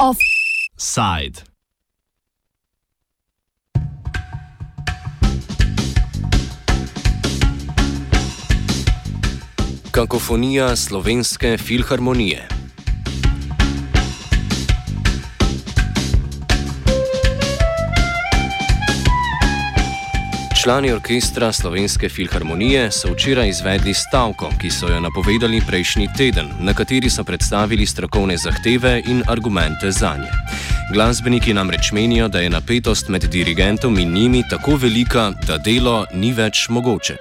Offside. Kakofonija slovenske filharmonije. Člani orkestra Slovenske filharmonije so včeraj izvedli stavko, ki so jo napovedali prejšnji teden, na kateri so predstavili strokovne zahteve in argumente za nje. Glasbeniki namreč menijo, da je napetost med dirigentom in njimi tako velika, da delo ni več mogoče.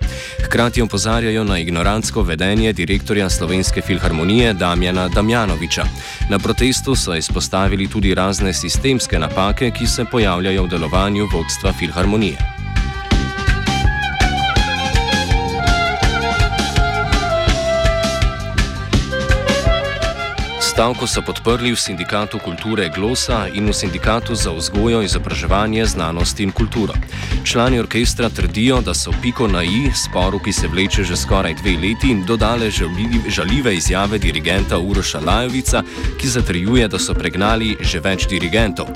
Hkrati opozarjajo na ignorantsko vedenje direktorja Slovenske filharmonije Damjana Damjanoviča. Na protestu so izpostavili tudi razne sistemske napake, ki se pojavljajo v delovanju vodstva filharmonije. Stavko so podprli v sindikatu kulture Glosa in v sindikatu za vzgojo, izobraževanje, znanost in kulturo. Člani orkestra trdijo, da so piko na i sporu, ki se vleče že skoraj dve leti, dodale žaljive izjave dirigenta Uroša Lajovica, ki zatrjuje, da so pregnali že več dirigentov.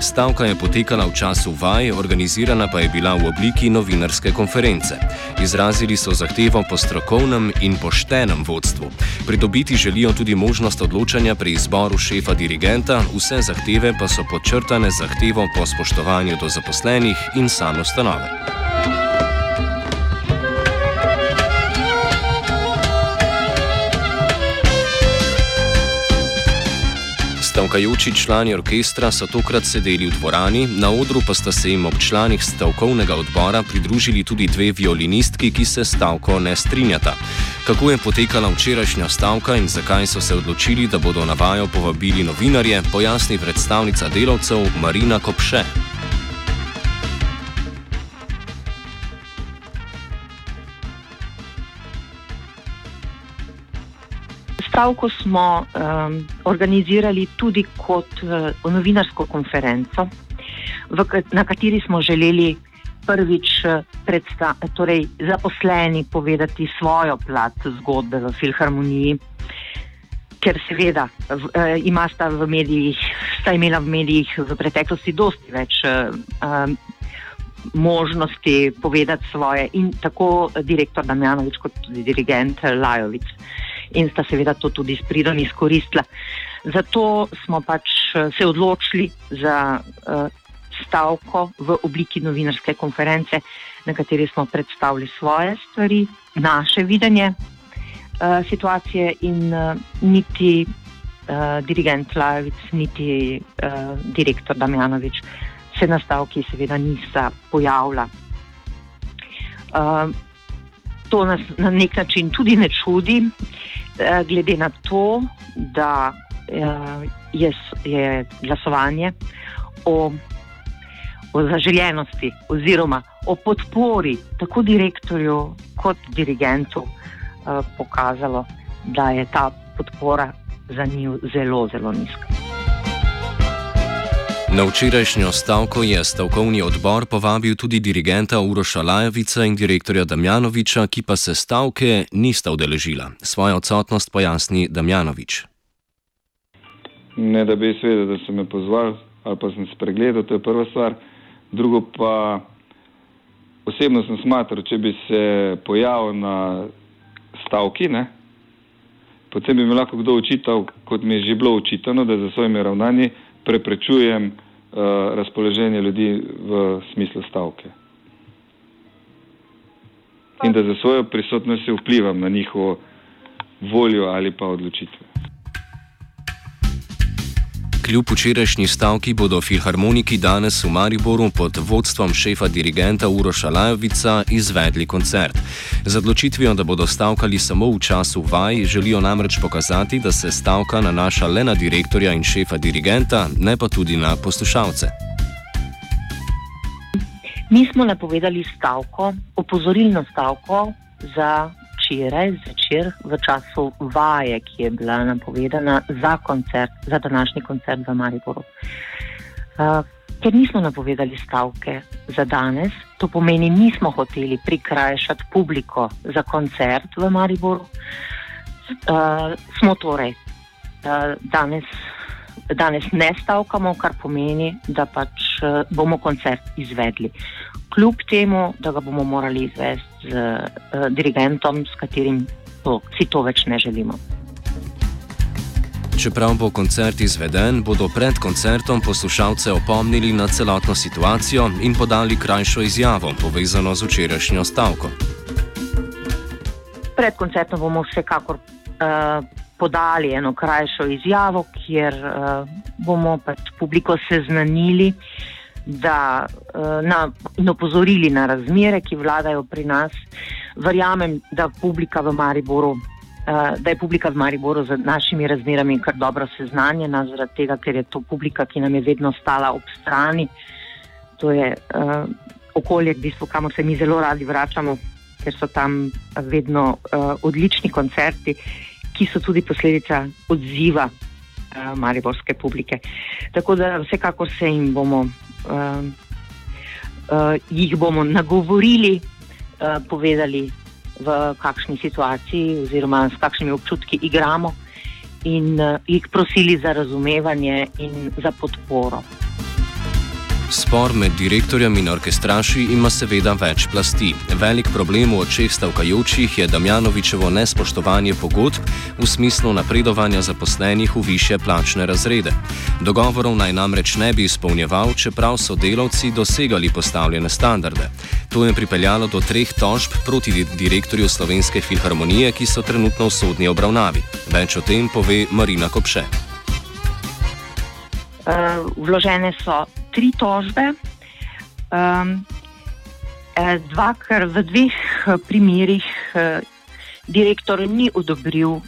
Stavka je potekala v času vaj, organizirana pa je bila v obliki novinarske konference. Izrazili so zahtevo po strokovnem in poštenem vodstvu. Pridobiti želijo tudi možnost odločanja pri izboru šefa dirigenta, vse zahteve pa so podčrtane zahtevo po spoštovanju do zaposlenih in samostanove. Stavkajoči člani orkestra so tokrat sedeli v dvorani, na odru pa sta se jim ob članih stavkovnega odbora pridružili tudi dve violinistki, ki se stavko ne strinjata. Kako je potekala včerajšnja stavka in zakaj so se odločili, da bodo na vajo povabili novinarje, pojasni predstavnica delavcev Marina Kopše. stavko smo um, organizirali tudi kot uh, novinarsko konferenco, v, na kateri smo želeli prvič uh, torej, zaposleni povedati svojo plat zgodbe v filharmoniji. Ker seveda uh, ima sta, v medijih, sta imela v medijih v preteklosti dosti več uh, um, možnosti povedati svoje in tako direktor Damjanovič kot tudi dirigent Lajovic. In sta seveda to tudi s pridom izkoristila. Zato smo pač eh, se odločili za uh, stavko v obliki novinarske konference, na kateri smo predstavili svoje stvari, naše videnje uh, situacije in uh, niti uh, dirigent Lajovic, niti uh, direktor Damjanovič se na stavki seveda nista pojavila. Uh, to nas na nek način tudi ne čudi, Eh, glede na to, da eh, je, je glasovanje o, o zaželjenosti oziroma o podpori tako direktorju kot dirigentu eh, pokazalo, da je ta podpora za njih zelo, zelo nizka. Na včerajšnjo stavko je stavkovni odbor povabil tudi dirigenta Uroša Lajovica in direktorja Damjanoviča, ki pa se stavke nista udeležila. Svojo odsotnost pojasni Damjanovič. Ne, da bi izvedel, da so me pozvali ali pa sem spregledal, to je prva stvar. Drugo pa osebno sem smatral, če bi se pojavil na stavki, ne, potem bi mi lahko kdo učital, kot mi je že bilo učitano, da za svojimi ravnanji preprečujem uh, razpoloženje ljudi v smislu stavke. In da za svojo prisotnost vplivam na njihovo voljo ali pa odločitve. Kljub včerajšnji stavki bodo filharmoniki danes v Mariboru pod vodstvom šefa dirigenta Uroša Lajovica izvedli koncert. Z odločitvijo, da bodo stavkali samo v času vaj, želijo namreč pokazati, da se stavka nanaša le na direktorja in šefa dirigenta, ne pa tudi na poslušalce. Mi smo napovedali stavko, opozorilno stavko za včeraj zvečer v času vaje, ki je bila napovedana za koncert, za današnji koncert v Mariboru. Uh, ker nismo napovedali stavke za danes, to pomeni, nismo hoteli prikrajšati publiko za koncert v Mariboru, uh, smo torej uh, danes danes ne stavkamo, kar pomeni, da pač uh, bomo koncert izvedli. Kljub temu, da ga bomo morali izvesti z uh, dirigentom, s katerim to, si to več ne želimo. Čeprav bo koncert izveden, bodo pred koncertom poslušalce opomnili na celotno situacijo in podali krajšo izjavo, povezano z včerajšnjo stavko. Pred koncertom bomo vsekakor uh, podali eno krajšo izjavo, kjer uh, bomo pač publiko seznanili da, uh, na, opozorili na razmere, ki vladajo pri nas. Verjamem, da publika v Mariboru Eh, da je publika v Mariboru z našimi razmerami kar dobro seznanjena, zaradi tega, ker je to publika, ki nam je vedno stala ob strani. To je uh, okolje, bistvu, kamor se mi zelo radi vračamo, ker so tam vedno uh, odlični koncerti, ki so tudi posledica odziva uh, mariborske publike. Tako da vsekakor se jim bomo, uh, uh, jih bomo nagovorili, uh, povedali v kakšni situaciji oziroma s kakšnimi občutki igramo in uh, jih prosili za razumevanje in za podporo. Spor med direktorjem in orkestraši ima seveda več plasti. Velik problem v očeh stavkajočih je Damjanovičevo nespoštovanje pogodb v smislu napredovanja zaposlenih v više plačne razrede. Dogovorov naj namreč ne bi izpolnjeval, čeprav so delavci dosegali postavljene standarde. To je pripeljalo do treh tožb proti direktorju Slovenske filharmonije, ki so trenutno v sodni obravnavi. Več o tem pove Marina Kopše. Uh, vložene so tri tožbe. Um, dva, ker v dveh eh, primerih uh, direktor ni odobril uh,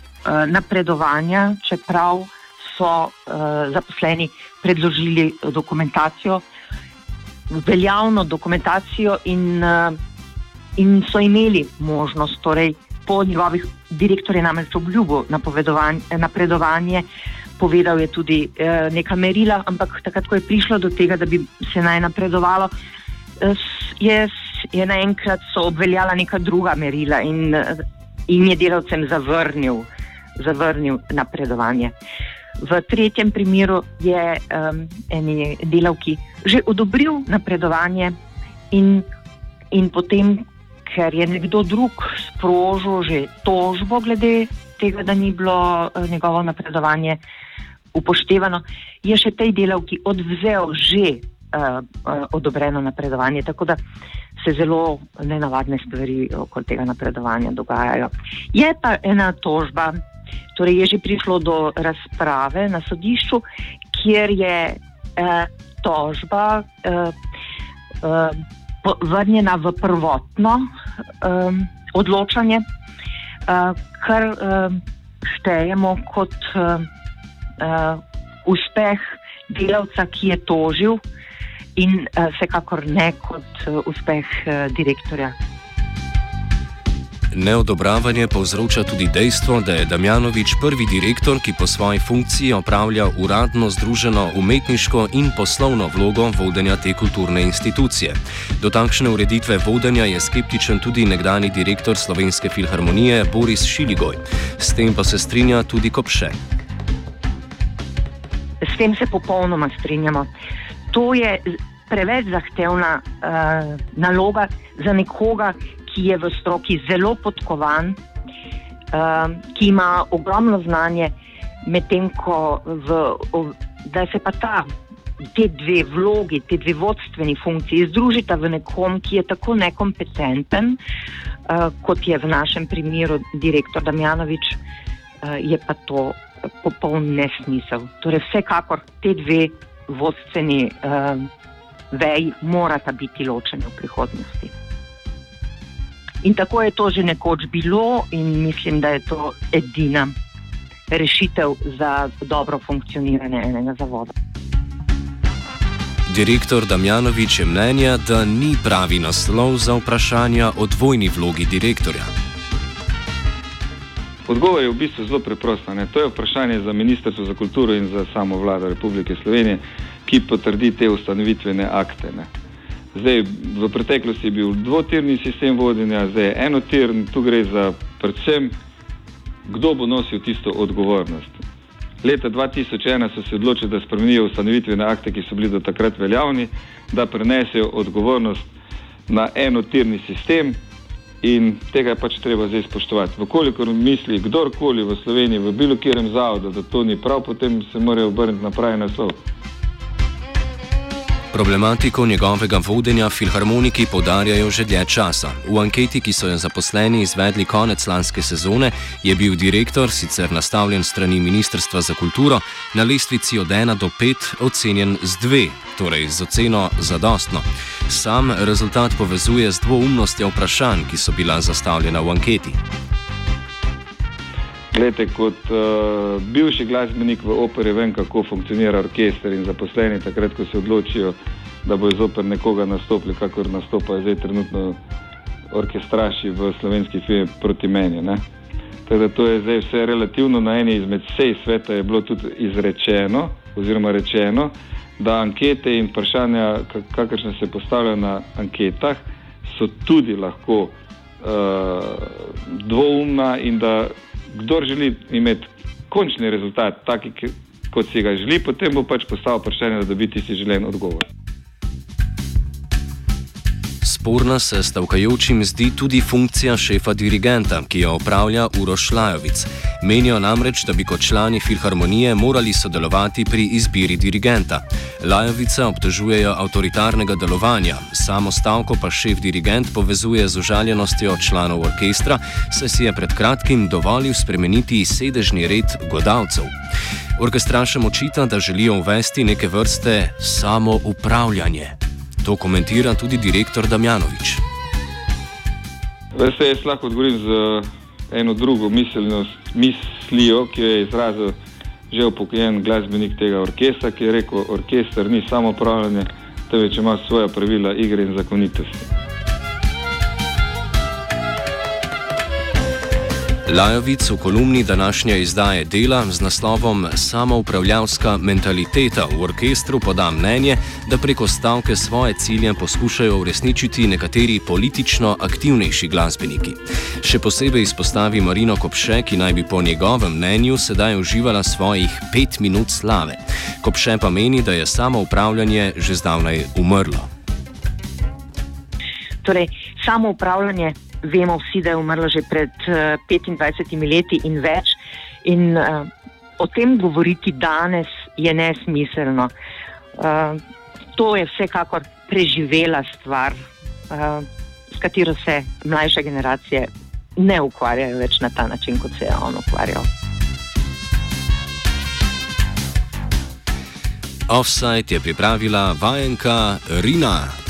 napredovanja, čeprav so uh, zaposleni predložili dokumentacijo, veljavno dokumentacijo in, uh, in so imeli možnost, torej po njegovih direktorjih namreč obljubo napredovanje. Povedal je tudi eh, neka merila, ampak takrat, ko je prišlo do tega, da bi se naj napredovalo, eh, je, naenkrat so obveljala neka druga merila in, eh, in je delavcem zavrnil, zavrnil napredovanje. V tretjem primeru je um, eni delavki že odobril napredovanje in, in potem, ker je nekdo drug sprožil že tožbo glede tega, da ni bilo uh, njegovo napredovanje upoštevano, je še tej delavki odvzel že uh, uh, odobreno napredovanje. Tako da se zelo nenavadne stvari okoli tega napredovanja dogajajo. Je pa ena tožba, torej je že prišlo do razprave na sodišču, kjer je uh, tožba uh, uh, vrnjena v prvotno um, odločanje, uh, kar uh, štejemo kot. Uh, uh, uspeh delavca, ki je tožil, in uh, vsekakor ne kot uh, uspeh uh, direktorja. Neodobravanje povzroča tudi dejstvo, da je Damjanovič prvi direktor, ki po svoji funkciji opravlja uradno združeno umetniško in poslovno vlogo vodenja te kulturne institucije. Do takšne ureditve vodenja je skeptičen tudi nekdani direktor Slovenske filharmonije Boris Šiligoj. S tem pa se strinja tudi Kopše. Tem se popolnoma strinjamo. To je preveč zahtevna uh, naloga za nekoga, ki je v stroki zelo podkovan, uh, ki ima ogromno znanje, medtem ko v, v, se pa ta. Te dve vlogi, te dve vodstveni funkciji združita v nekom, ki je tako nekompetenten, uh, kot je v našem primeru direktor Damjanovič, uh, je pa to popoln nesmisel. Torej, vsekakor te dve vodstveni uh, veji morata biti ločeni v prihodnosti. In tako je to že nekoč bilo, in mislim, da je to edina rešitev za dobro funkcioniranje enega zavoda. Direktor Damjanovič je mnenja, da ni pravi naslov za vprašanja o dvojni vlogi direktorja. Odgovor je v bistvu zelo preprost. To je vprašanje za Ministrstvo za kulturo in za samo vlado Republike Slovenije, ki potrdi te ustanovitvene akte. Ne. Zdaj, v preteklosti je bil dvotirni sistem vodenja, zdaj je enotirn, tu gre za predvsem, kdo bo nosil tisto odgovornost. Leta 2001 so se odločili, da spremenijo ustanovitvene akte, ki so bili do takrat veljavni, da prenesejo odgovornost na enotirni sistem in tega je pač treba zdaj spoštovati. Vkolikor misli kdorkoli v Sloveniji, v bilo kjerem zavodu, da to ni prav, potem se morajo obrniti na pravi naslov. Problematiko njegovega vodenja filharmoniki podarjajo že dlje časa. V anketi, ki so jo zaposleni izvedli konec lanske sezone, je bil direktor, sicer nastavljen strani Ministrstva za kulturo, na lestvici od 1 do 5 ocenjen z 2, torej z oceno zadostno. Sam rezultat povezuje z dvoumnostjo vprašanj, ki so bila zastavljena v anketi. Glede, kot uh, bivši glasbenik v operi, vem, kako funkcionira orkester in zaposleni takrat, ko se odločijo, da bojo zoper nekoga nastopili, kakor nastopajo zdaj trenutno orkestraši v slovenski film proti meni. Teda to je zdaj vse relativno na eni izmed sej sveta je bilo tudi izrečeno, oziroma rečeno, da ankete in vprašanja, kakršne se postavljajo na anketah, so tudi lahko uh, dvoumna in da kdo želi imeti končni rezultat, taki, kot si ga želi, potem bo pač postavil vprašanje, da dobi tisti želen odgovor. Sporna se stavkajočim zdi tudi funkcija šefa dirigenta, ki jo opravlja Uroš Lajovic. Menijo namreč, da bi kot člani filharmonije morali sodelovati pri izbiri dirigenta. Lajovica obtožujejo avtoritarnega delovanja, samo stavko pa šef dirigent povezuje z užaljenostjo članov orkestra, saj si je pred kratkim dovolil spremeniti sedežni red godalcev. Orkestrašem očita, da želijo uvesti neke vrste samo upravljanje. To komentira tudi direktor Damjanovič. Veste, jaz lahko odgovorim z eno drugo mislijo, ki jo je izrazil že upokojen glasbenik tega orkestra, ki je rekel, orkester ni samo upravljanje, temveč ima svoja pravila igre in zakonitosti. Lajovic v kolumni današnje izdaje dela z naslovom Samoupravljavska mentaliteta v orkestru poda mnenje, da preko stavke svoje cilje poskušajo uresničiti nekateri politično aktivnejši glasbeniki. Še posebej izpostavi Marino Kopše, ki naj bi po njegovem mnenju sedaj uživala svojih pet minut slave. Kopše pa meni, da je samoupravljanje že zdavnaj umrlo. Torej, samoupravljanje vemo vsi, da je umrla že pred uh, eh, 25 leti in več. In uh, o tem govoriti danes je nesmiselno. Uh, to je vsekakor preživela stvar, uh, s katero se mlajše generacije ne ukvarjajo več na ta način, kot se je on ukvarjal. Offside je pripravila vajenka Rina.